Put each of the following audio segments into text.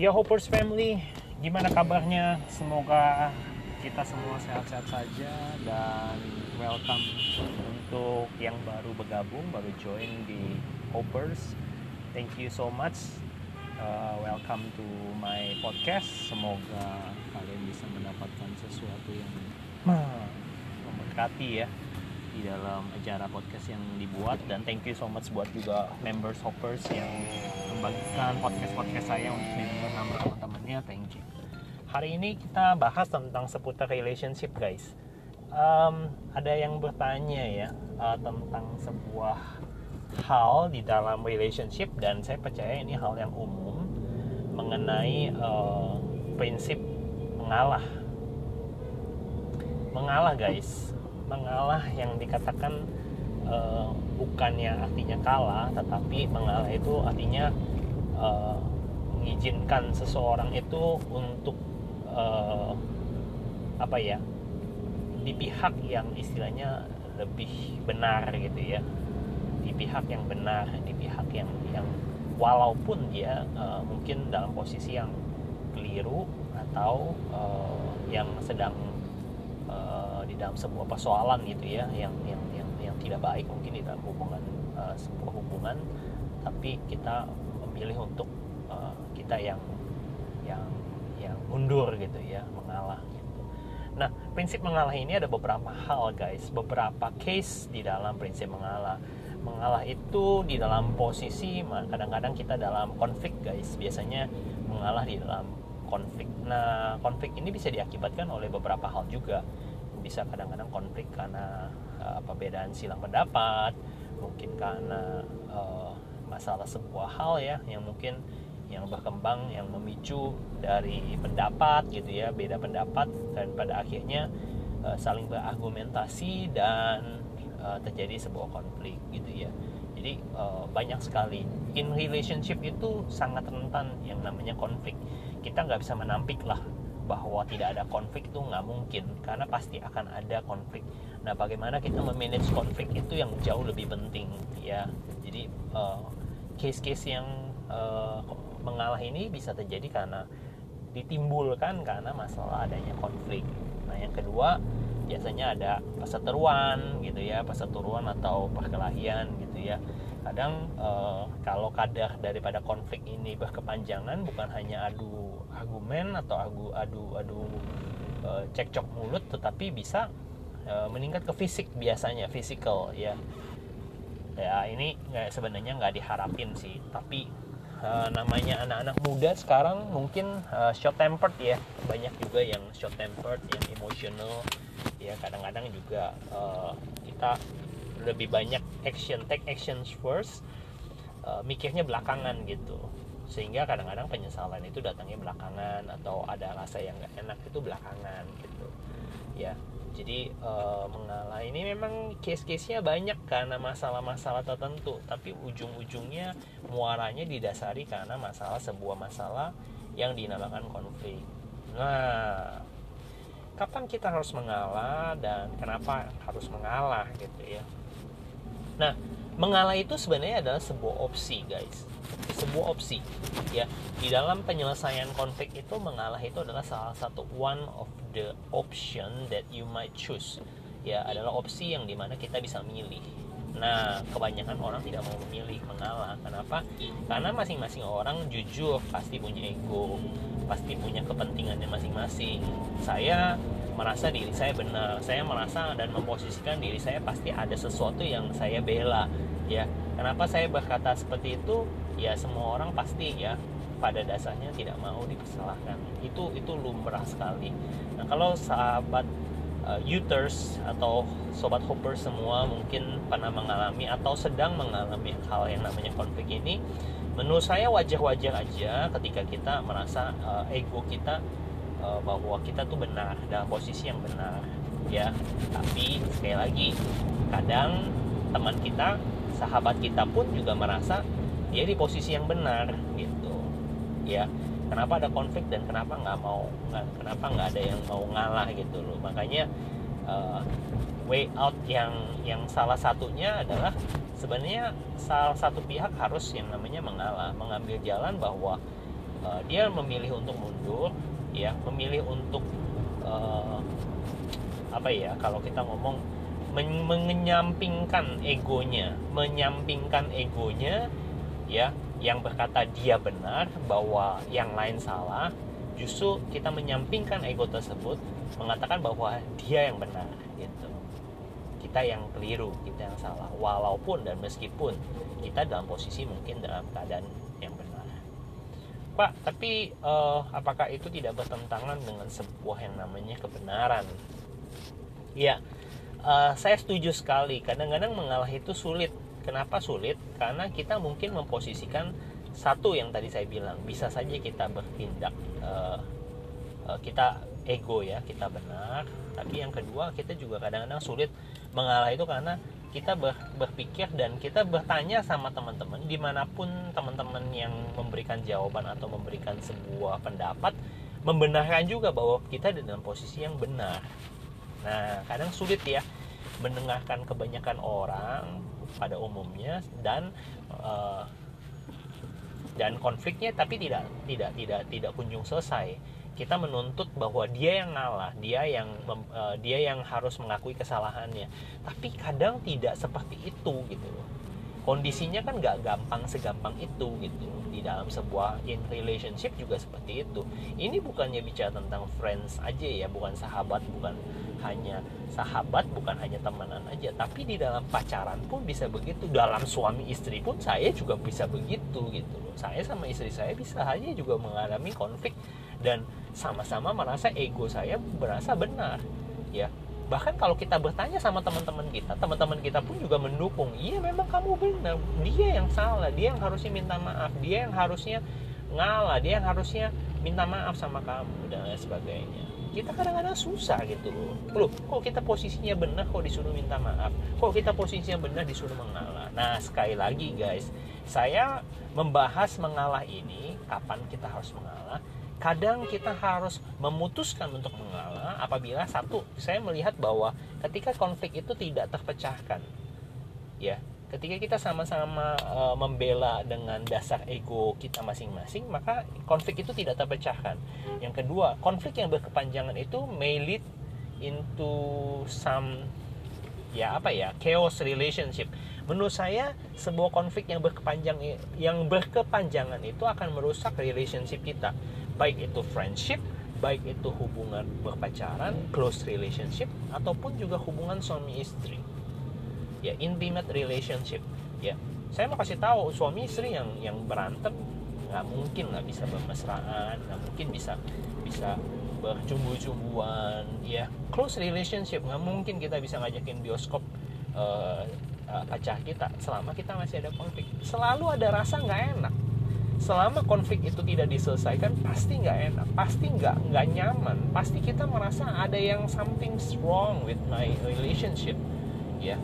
Ya Hoppers Family, gimana kabarnya? Semoga kita semua sehat-sehat saja dan welcome untuk yang baru bergabung, baru join di Hoppers. Thank you so much. Uh, welcome to my podcast. Semoga kalian bisa mendapatkan sesuatu yang memberkati ya di dalam acara podcast yang dibuat. Dan thank you so much buat juga members hoppers yang membagikan podcast podcast saya untuk didengar sama teman-temannya. Thank you. Hari ini kita bahas tentang seputar relationship guys. Um, ada yang bertanya ya uh, tentang sebuah hal di dalam relationship. Dan saya percaya ini hal yang umum mengenai uh, prinsip mengalah. Mengalah guys mengalah yang dikatakan uh, bukannya artinya kalah tetapi mengalah itu artinya uh, mengizinkan seseorang itu untuk uh, apa ya di pihak yang istilahnya lebih benar gitu ya. Di pihak yang benar di pihak yang yang walaupun dia uh, mungkin dalam posisi yang keliru atau uh, yang sedang uh, di dalam sebuah persoalan gitu ya yang yang yang yang tidak baik mungkin di dalam hubungan uh, sebuah hubungan tapi kita memilih untuk uh, kita yang yang yang mundur gitu ya mengalah gitu. Nah prinsip mengalah ini ada beberapa hal guys, beberapa case di dalam prinsip mengalah. Mengalah itu di dalam posisi kadang-kadang kita dalam konflik guys, biasanya mengalah di dalam konflik. Nah konflik ini bisa diakibatkan oleh beberapa hal juga. Bisa kadang-kadang konflik karena uh, perbedaan silang pendapat, mungkin karena uh, masalah sebuah hal ya yang mungkin yang berkembang yang memicu dari pendapat gitu ya beda pendapat dan pada akhirnya uh, saling berargumentasi dan uh, terjadi sebuah konflik gitu ya jadi banyak sekali in relationship itu sangat rentan yang namanya konflik kita nggak bisa menampik lah bahwa tidak ada konflik itu nggak mungkin karena pasti akan ada konflik. Nah bagaimana kita memanage konflik itu yang jauh lebih penting ya? Jadi case-case uh, yang uh, mengalah ini bisa terjadi karena ditimbulkan karena masalah adanya konflik. Nah, yang kedua biasanya ada perseteruan gitu ya, perseteruan atau perkelahian gitu ya. Kadang eh, kalau kadar daripada konflik ini berkepanjangan bukan hanya adu argumen atau adu adu adu eh, cekcok mulut tetapi bisa eh, meningkat ke fisik biasanya, physical ya. Ya, ini sebenarnya nggak diharapin sih, tapi uh, namanya anak-anak muda sekarang mungkin uh, short tempered ya banyak juga yang short tempered yang emotional ya kadang-kadang juga uh, kita lebih banyak action take actions first uh, mikirnya belakangan gitu. Sehingga kadang-kadang penyesalan itu datangnya belakangan atau ada rasa yang gak enak itu belakangan gitu. Ya jadi uh, mengalah ini memang case-case-nya banyak karena masalah-masalah tertentu. Tapi ujung-ujungnya muaranya didasari karena masalah sebuah masalah yang dinamakan konflik. Nah kapan kita harus mengalah dan kenapa harus mengalah gitu ya nah mengalah itu sebenarnya adalah sebuah opsi guys. Sebuah opsi ya. Di dalam penyelesaian konflik itu mengalah itu adalah salah satu one of the option that you might choose ya adalah opsi yang di mana kita bisa milih. Nah kebanyakan orang tidak mau memilih mengalah. Kenapa? Karena masing-masing orang jujur pasti punya ego pasti punya kepentingannya masing-masing. Saya merasa diri saya benar. Saya merasa dan memposisikan diri saya pasti ada sesuatu yang saya bela ya. Kenapa saya berkata seperti itu? Ya semua orang pasti ya pada dasarnya tidak mau dipersalahkan. Itu itu lumrah sekali. Nah kalau sahabat uh, Uters atau sobat hopper semua mungkin pernah mengalami atau sedang mengalami hal yang namanya konflik ini menurut saya wajar-wajar aja ketika kita merasa uh, ego kita uh, bahwa kita tuh benar dalam posisi yang benar ya. Tapi sekali lagi kadang teman kita sahabat kita pun juga merasa dia di posisi yang benar gitu. Ya kenapa ada konflik dan kenapa nggak mau nggak kenapa nggak ada yang mau ngalah gitu loh. Makanya uh, way out yang yang salah satunya adalah sebenarnya salah satu pihak harus yang namanya mengalah mengambil jalan bahwa uh, dia memilih untuk mundur ya memilih untuk uh, apa ya kalau kita ngomong men menyampingkan egonya menyampingkan egonya ya yang berkata dia benar bahwa yang lain salah justru kita menyampingkan ego tersebut mengatakan bahwa dia yang benar gitu. Kita yang keliru kita yang salah walaupun dan meskipun kita dalam posisi mungkin dalam keadaan Pak tapi uh, apakah itu tidak bertentangan dengan sebuah yang namanya kebenaran? Ya uh, saya setuju sekali. Kadang-kadang mengalah itu sulit. Kenapa sulit? Karena kita mungkin memposisikan satu yang tadi saya bilang. Bisa saja kita bertindak uh, uh, kita ego ya kita benar. Tapi yang kedua kita juga kadang-kadang sulit mengalah itu karena kita ber, berpikir dan kita bertanya sama teman-teman di mana pun teman-teman yang memberikan jawaban atau memberikan sebuah pendapat membenarkan juga bahwa kita dalam posisi yang benar Nah, kadang sulit ya mendengarkan kebanyakan orang pada umumnya dan uh, dan konfliknya tapi tidak tidak tidak tidak kunjung selesai. Kita menuntut bahwa dia yang ngalah, dia yang uh, dia yang harus mengakui kesalahannya. Tapi kadang tidak seperti itu gitu kondisinya kan nggak gampang segampang itu gitu. Di dalam sebuah in relationship juga seperti itu. Ini bukannya bicara tentang friends aja ya bukan sahabat bukan hanya sahabat bukan hanya temenan aja. Tapi di dalam pacaran pun bisa begitu. Dalam suami istri pun saya juga bisa begitu gitu loh. Saya sama istri saya bisa aja juga mengalami konflik dan sama-sama merasa ego saya berasa benar ya. Bahkan kalau kita bertanya sama teman-teman kita teman-teman kita pun juga mendukung. Iya memang kamu benar. Dia yang salah dia yang harusnya minta maaf dia yang harusnya ngalah dia yang harusnya minta maaf sama kamu dan lain sebagainya. Kita kadang-kadang susah gitu loh. Loh kok kita posisinya benar kok disuruh minta maaf? Kok kita posisinya benar disuruh mengalah? Nah sekali lagi guys saya membahas mengalah ini kapan kita harus mengalah kadang kita harus memutuskan untuk mengalah apabila satu saya melihat bahwa ketika konflik itu tidak terpecahkan ya ketika kita sama-sama e, membela dengan dasar ego kita masing-masing maka konflik itu tidak terpecahkan. Yang kedua konflik yang berkepanjangan itu may lead into some ya apa ya chaos relationship. Menurut saya sebuah konflik yang berkepanjang yang berkepanjangan itu akan merusak relationship kita baik itu friendship baik itu hubungan berpacaran close relationship ataupun juga hubungan suami istri. Ya intimate relationship. Ya saya mau kasih tahu suami istri yang yang berantem nggak mungkin nggak bisa bermesraan nggak mungkin bisa bisa bercumbu-cumbuan. Ya close relationship nggak mungkin kita bisa ngajakin bioskop uh, uh, pacar kita selama kita masih ada konflik. Selalu ada rasa nggak enak selama konflik itu tidak diselesaikan pasti nggak enak pasti nggak nggak nyaman. Pasti kita merasa ada yang something wrong with my relationship ya.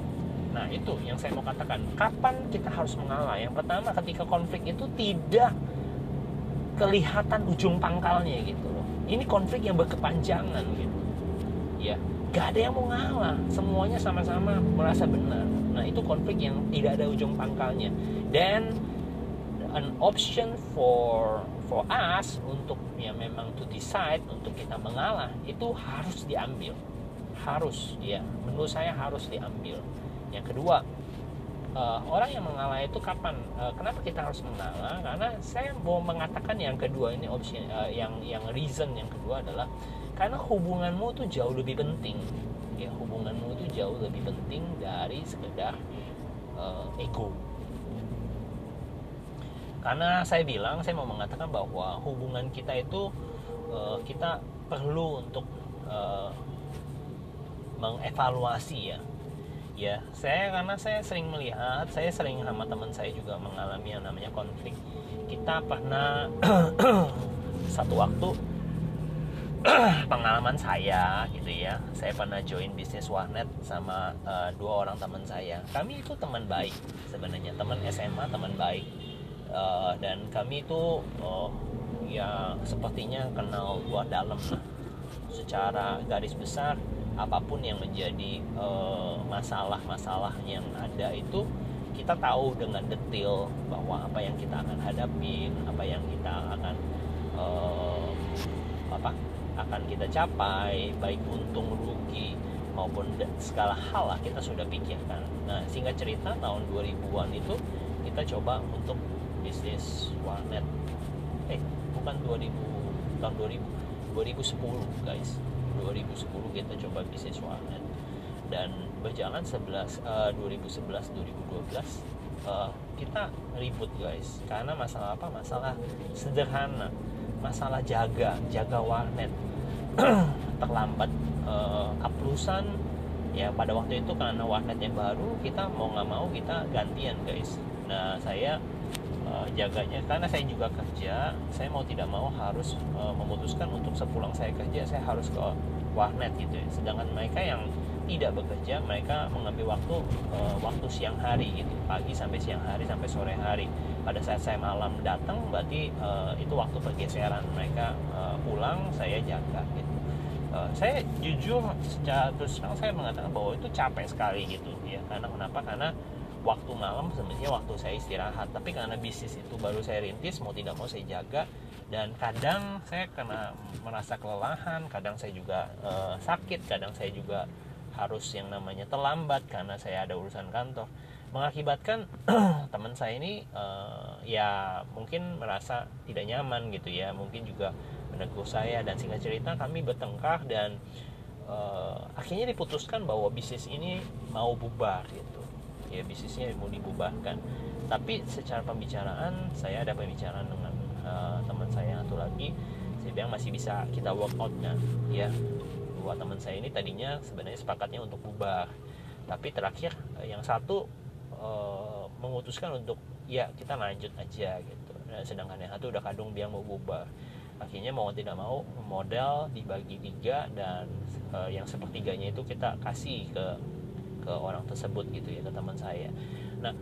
Nah itu yang saya mau katakan. Kapan kita harus mengalah? Yang pertama ketika konflik itu tidak kelihatan ujung pangkalnya gitu loh. Ini konflik yang berkepanjangan gitu ya. Gak ada yang mau ngalah. Semuanya sama-sama merasa benar. Nah itu konflik yang tidak ada ujung pangkalnya. Dan an option for for us untuk ya memang to decide untuk kita mengalah itu harus diambil. Harus ya. Menurut saya harus diambil. Yang kedua uh, orang yang mengalah itu kapan? Uh, kenapa kita harus mengalah? Karena saya mau mengatakan yang kedua ini option uh, yang yang reason yang kedua adalah karena hubunganmu tuh jauh lebih penting. Ya hubunganmu itu jauh lebih penting dari sekedar uh, ego karena saya bilang saya mau mengatakan bahwa hubungan kita itu uh, kita perlu untuk uh, mengevaluasi ya. Ya saya karena saya sering melihat saya sering sama teman saya juga mengalami yang namanya konflik. Kita pernah satu waktu pengalaman saya gitu ya. Saya pernah join bisnis warnet sama uh, dua orang teman saya. Kami itu teman baik sebenarnya. Teman SMA teman baik uh, dan kami itu uh, ya sepertinya kenal luar dalam secara garis besar apa pun yang menjadi uh, masalah-masalah yang ada itu kita tahu dengan detail bahwa apa yang kita akan hadapi apa yang kita akan uh, apa akan kita capai baik untung rugi maupun segala hal lah kita sudah pikirkan. Nah singkat cerita tahun 2000-an itu kita coba untuk bisnis warnet? Eh bukan 2000 tahun 2000 2010 guys. 2010 kita coba bisnis warnet. Dan berjalan 11 uh, 2011 2012 uh, kita ribut guys. Karena masalah apa? Masalah sederhana. Masalah jaga jaga warnet. Terlambat uh, uploasan ya pada waktu itu karena warnet yang baru kita mau nggak mau kita gantian guys. Nah saya uh, jaganya. Karena saya juga kerja saya mau tidak mau harus uh, memutuskan untuk sepulang saya kerja saya harus ke warnet gitu ya. Sedangkan mereka yang tidak bekerja mereka mengambil waktu uh, waktu siang hari gitu. Pagi sampai siang hari sampai sore hari. Pada saat saya malam datang berarti uh, itu waktu pergeseran mereka uh, pulang saya jaga gitu. Uh, saya jujur secara terus saya mengatakan bahwa itu capek sekali gitu ya. Karena kenapa? Karena waktu malam sebenarnya waktu saya istirahat. Tapi karena bisnis itu baru saya rintis mau tidak mau saya jaga. Dan kadang saya kena merasa kelelahan kadang saya juga uh, sakit kadang saya juga harus yang namanya terlambat karena saya ada urusan kantor. Mengakibatkan teman saya ini uh, ya mungkin merasa tidak nyaman gitu ya. Mungkin juga menegur saya. Dan singkat cerita kami bertengkar dan uh, akhirnya diputuskan bahwa bisnis ini mau bubar gitu ya bisnisnya mau dibubarkan tapi secara pembicaraan saya ada pembicaraan dengan uh, teman saya satu lagi. Saya bilang masih bisa kita work out kan ya bahwa teman saya ini tadinya sebenarnya sepakatnya untuk bubar tapi terakhir eh, yang satu e, memutuskan untuk ya kita lanjut aja gitu. Dan sedangkan yang satu udah kadung dia mau bubar akhirnya mau tidak mau modal dibagi tiga dan e, yang sepertiganya itu kita kasih ke ke orang tersebut gitu ya ke teman saya. Nah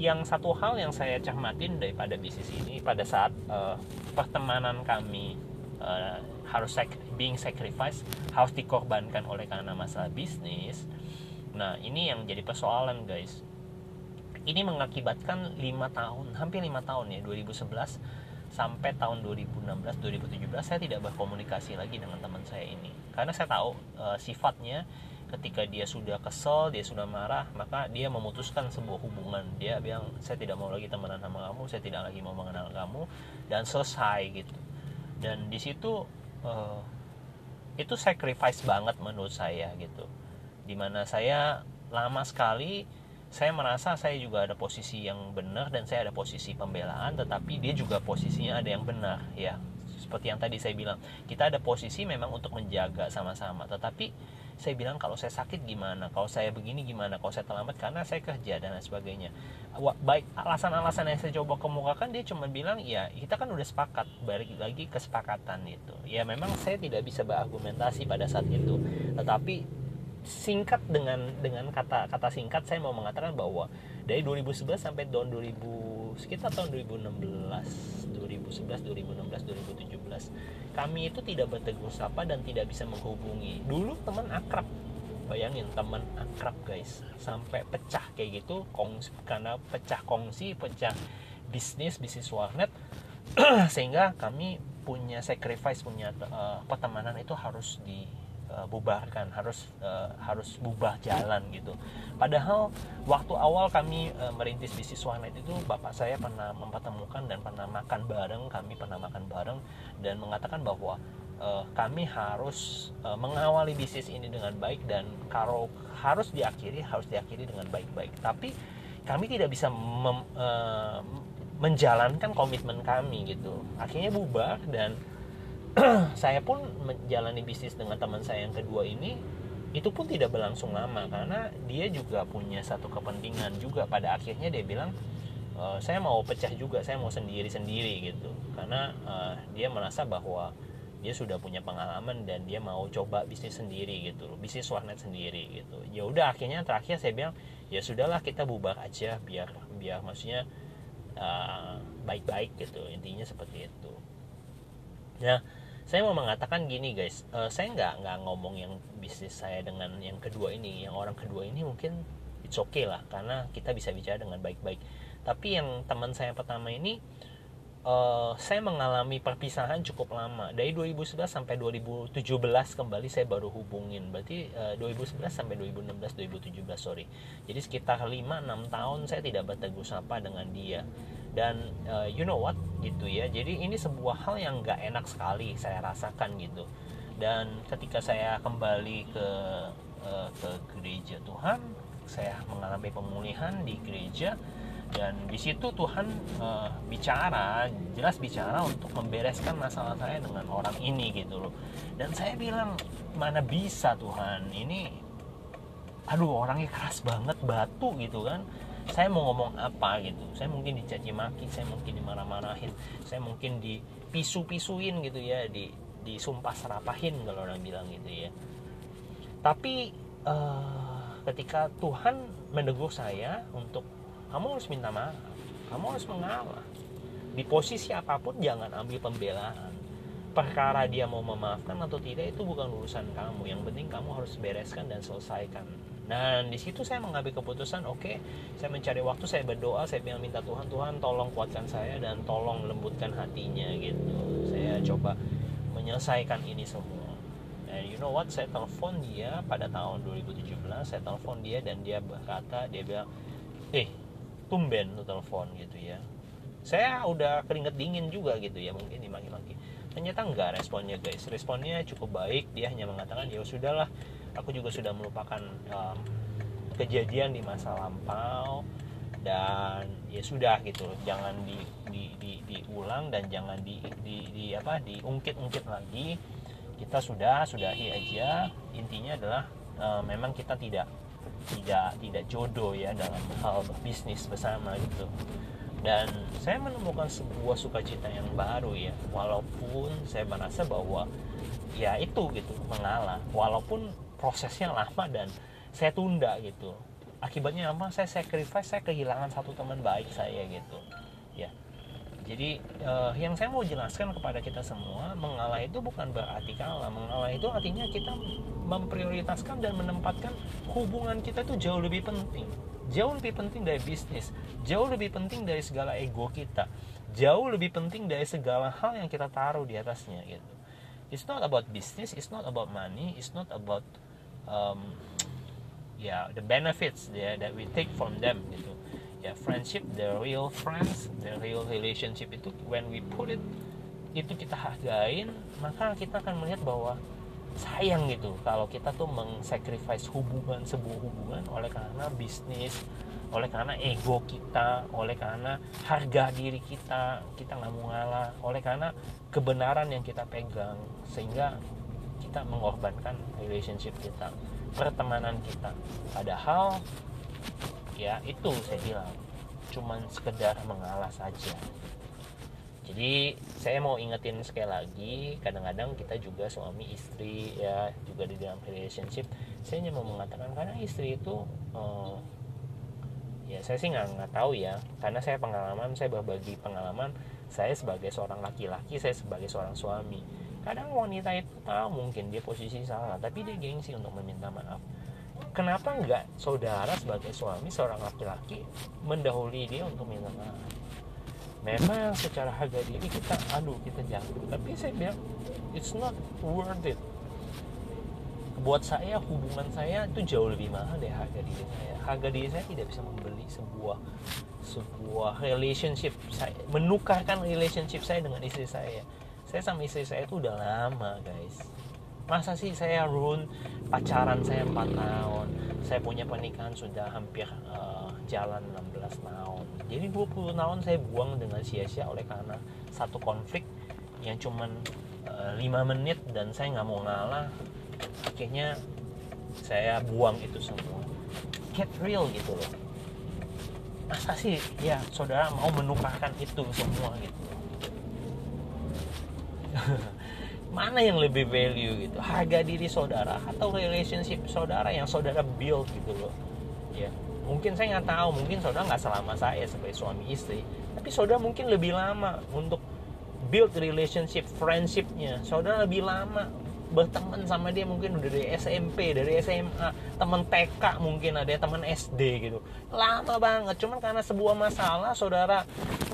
yang satu hal yang saya cermatin daripada bisnis ini pada saat uh, pertemanan kami uh, harus being sacrifice harus dikorbankan oleh karena masalah bisnis. Nah ini yang jadi persoalan guys. Ini mengakibatkan lima tahun hampir lima tahun ya 2011 sampai tahun 2016 2017 saya tidak berkomunikasi lagi dengan teman saya ini. Karena saya tahu e, sifatnya ketika dia sudah kesel dia sudah marah maka dia memutuskan sebuah hubungan. Dia bilang saya tidak mau lagi temenan sama kamu saya tidak lagi mau mengenal kamu dan selesai gitu. Dan di situ uh, itu sacrifice banget menurut saya gitu. Di mana saya lama sekali saya merasa saya juga ada posisi yang benar dan saya ada posisi pembelaan tetapi dia juga posisinya ada yang benar ya. Seperti yang tadi saya bilang kita ada posisi memang untuk menjaga sama-sama tetapi saya bilang kalau saya sakit gimana kalau saya begini gimana kalau saya terlambat karena saya kerja dan lain sebagainya. Baik alasan-alasan yang saya coba kemukakan dia cuma bilang ya kita kan udah sepakat balik lagi kesepakatan itu. Ya memang saya tidak bisa berargumentasi pada saat itu. Tetapi singkat dengan dengan kata kata singkat saya mau mengatakan bahwa dari 2011 sampai tahun 2000 sekitar tahun 2016 2011 2016 2017 kami itu tidak bertegur sapa dan tidak bisa menghubungi. Dulu teman akrab bayangin teman akrab guys sampai pecah kayak gitu kongsi, karena pecah kongsi pecah bisnis bisnis warnet sehingga kami punya sacrifice punya uh, pertemanan itu harus di uh, bubarkan harus uh, harus bubar jalan gitu. Padahal waktu awal kami uh, merintis bisnis warnet itu bapak saya pernah mempertemukan dan pernah makan bareng kami pernah makan bareng dan mengatakan bahwa uh, kami harus uh, mengawali bisnis ini dengan baik dan kalau harus diakhiri harus diakhiri dengan baik-baik. Tapi kami tidak bisa mem, uh, menjalankan komitmen kami gitu. Akhirnya bubar dan saya pun menjalani bisnis dengan teman saya yang kedua ini itu pun tidak berlangsung lama karena dia juga punya satu kepentingan juga. Pada akhirnya dia bilang e, saya mau pecah juga saya mau sendiri sendiri gitu. Karena uh, dia merasa bahwa dia sudah punya pengalaman dan dia mau coba bisnis sendiri gitu bisnis warnet sendiri gitu. Ya udah akhirnya terakhir saya bilang ya sudahlah kita bubar aja biar biar maksudnya uh, baik-baik gitu. Intinya seperti itu. Nah saya mau mengatakan gini guys. Uh, saya nggak nggak ngomong yang bisnis saya dengan yang kedua ini. Yang orang kedua ini mungkin it's okay lah karena kita bisa bicara dengan baik-baik. Tapi yang teman saya pertama ini uh, saya mengalami perpisahan cukup lama. Dari 2011 sampai 2017 kembali saya baru hubungin. Berarti uh, 2011 sampai 2016 2017 sorry. Jadi sekitar 5-6 tahun saya tidak bertegur sapa dengan dia dan uh, you know what? Gitu ya. Jadi ini sebuah hal yang nggak enak sekali saya rasakan gitu. Dan ketika saya kembali ke uh, ke gereja Tuhan saya mengalami pemulihan di gereja. Dan di situ Tuhan uh, bicara jelas bicara untuk membereskan masalah saya dengan orang ini gitu loh. Dan saya bilang mana bisa Tuhan? Ini aduh orangnya keras banget batu gitu kan saya mau ngomong apa gitu? Saya mungkin dicaci maki saya mungkin dimarah-marahin saya mungkin dipisu-pisuin gitu ya di disumpah serapahin kalau orang bilang gitu ya. Tapi uh, ketika Tuhan menegur saya untuk kamu harus minta maaf kamu harus mengalah di posisi apa pun jangan ambil pembelaan. Perkara dia mau memaafkan atau tidak itu bukan urusan kamu. Yang penting kamu harus bereskan dan selesaikan dan di situ saya mengambil keputusan oke okay, saya mencari waktu saya berdoa saya bilang minta Tuhan Tuhan tolong kuatkan saya dan tolong lembutkan hatinya gitu. Saya coba menyelesaikan ini semua. Dan you know what? Saya telepon dia pada tahun 2017 saya telepon dia dan dia berkata dia bilang eh tumben lu telepon gitu ya. Saya udah keringet dingin juga gitu ya mungkin dimaki-maki. Ternyata enggak responnya guys. Responnya cukup baik dia hanya mengatakan ya sudahlah aku juga sudah melupakan um, kejadian di masa lampau dan ya sudah gitu. Jangan di, di, di, diulang dan jangan di, di, di apa diungkit-ungkit lagi. Kita sudah sudahi aja. Intinya adalah uh, memang kita tidak tidak tidak jodoh ya dalam hal bisnis bersama gitu. Dan saya menemukan sebuah sukacita yang baru ya. Walaupun saya merasa bahwa ya itu gitu mengalah. Walaupun prosesnya lama dan saya tunda gitu akibatnya apa saya sacrifice saya kehilangan satu teman baik saya gitu ya jadi uh, yang saya mau jelaskan kepada kita semua, mengalah itu bukan berarti kalah. Mengalah itu artinya kita memprioritaskan dan menempatkan hubungan kita itu jauh lebih penting. Jauh lebih penting dari bisnis, jauh lebih penting dari segala ego kita, jauh lebih penting dari segala hal yang kita taruh di atasnya gitu. It's not about business, it's not about money, it's not about um, yeah the benefits yeah, that we take from them gitu. Ya friendship the real friends the real relationship itu when we put it itu kita hargain maka kita akan melihat bahwa sayang gitu kalau kita tuh mengsacrifice hubungan sebuah hubungan oleh karena bisnis oleh karena ego kita oleh karena harga diri kita kita nggak mau ngalah oleh karena kebenaran yang kita pegang sehingga kita mengorbankan relationship kita pertemanan kita. Padahal ya itu saya bilang cuman sekedar mengalah saja. Jadi saya mau ingetin sekali lagi kadang-kadang kita juga suami istri ya juga di dalam relationship saya hanya mau mengatakan karena istri itu uh, ya saya sih nggak nggak tahu ya. Karena saya pengalaman saya berbagi pengalaman saya sebagai seorang laki-laki saya sebagai seorang suami kadang wanita itu tahu mungkin dia posisi salah tapi dia gengsi untuk meminta maaf. Kenapa enggak saudara sebagai suami seorang laki-laki mendahului dia untuk minta maaf? Memang secara harga diri kita aduh kita jatuh. Tapi saya bilang it's not worth it. Buat saya hubungan saya itu jauh lebih mahal dari harga diri saya. Harga diri saya tidak bisa membeli sebuah sebuah relationship saya menukarkan relationship saya dengan istri saya saya sama istri saya itu udah lama guys. Masa sih saya run pacaran saya 4 tahun? Saya punya pernikahan sudah hampir uh, jalan 16 tahun. Jadi 20 tahun saya buang dengan sia-sia oleh karena satu konflik yang cuman uh, eh, 5 menit dan saya nggak mau ngalah. Akhirnya saya buang itu semua. Get real gitu loh. Masa sih ya saudara mau menukarkan itu semua gitu mana yang lebih value gitu? Harga diri saudara atau relationship saudara yang saudara build gitu loh? Ya mungkin saya nggak tahu. Mungkin saudara nggak selama saya sebagai suami istri. Tapi saudara mungkin lebih lama untuk build relationship friendshipnya. Saudara lebih lama berteman sama dia mungkin udah dari SMP dari SMA teman TK mungkin ada teman SD gitu. Lama banget. Cuman karena sebuah masalah saudara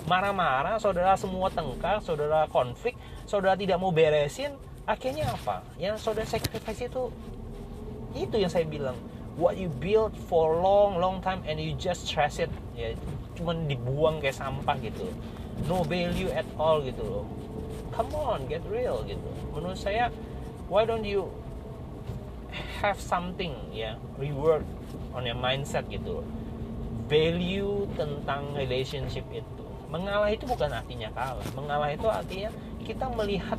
marah-marah saudara semua tengkar saudara konflik saudara tidak mau beresin akhirnya apa? Yang saudara sacrifice itu itu yang saya bilang. What you build for long long time and you just trash it. Ya cuman dibuang kayak sampah gitu. No value at all gitu loh. Come on get real gitu. Menurut saya why don't you have something ya reward on your mindset gitu. Loh value tentang relationship itu. Mengalah itu bukan artinya kalah. Mengalah itu artinya kita melihat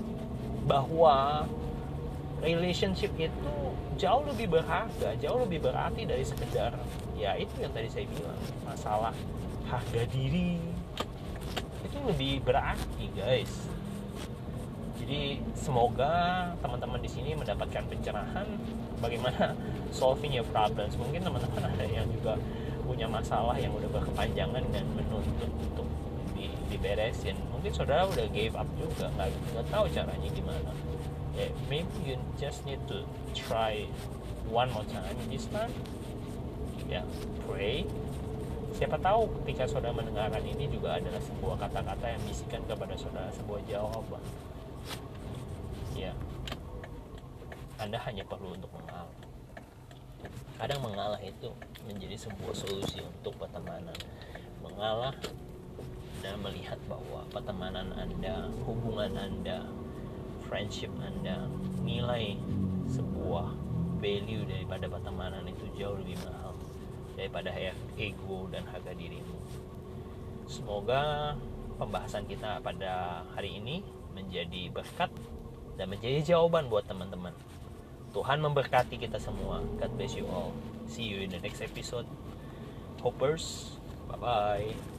bahwa relationship itu jauh lebih berharga jauh lebih berarti dari sekedar ya itu yang tadi saya bilang masalah harga diri. Itu lebih berarti guys. Jadi semoga teman-teman di sini mendapatkan pencerahan bagaimana solving your problems. Mungkin teman-teman ada yang juga punya masalah yang udah berkepanjangan dan menuntut untuk diberesin. Mungkin saudara udah gave up juga nggak nggak tahu caranya gimana. Yeah, maybe you just need to try one more time this time. Ya yeah, pray. Siapa tahu ketika saudara mendengarkan ini juga adalah sebuah kata-kata yang bisikan kepada saudara sebuah jawaban. Ya. Anda hanya perlu untuk mengalah. Kadang mengalah itu menjadi sebuah solusi untuk pertemanan. Mengalah dan melihat bahwa pertemanan anda hubungan anda friendship anda nilai sebuah value daripada pertemanan itu jauh lebih mahal daripada ego dan harga dirimu semoga pembahasan kita pada hari ini menjadi berkat dan menjadi jawaban buat teman-teman Tuhan memberkati kita semua. God bless you all. See you in the next episode. Hoppers. Bye-bye.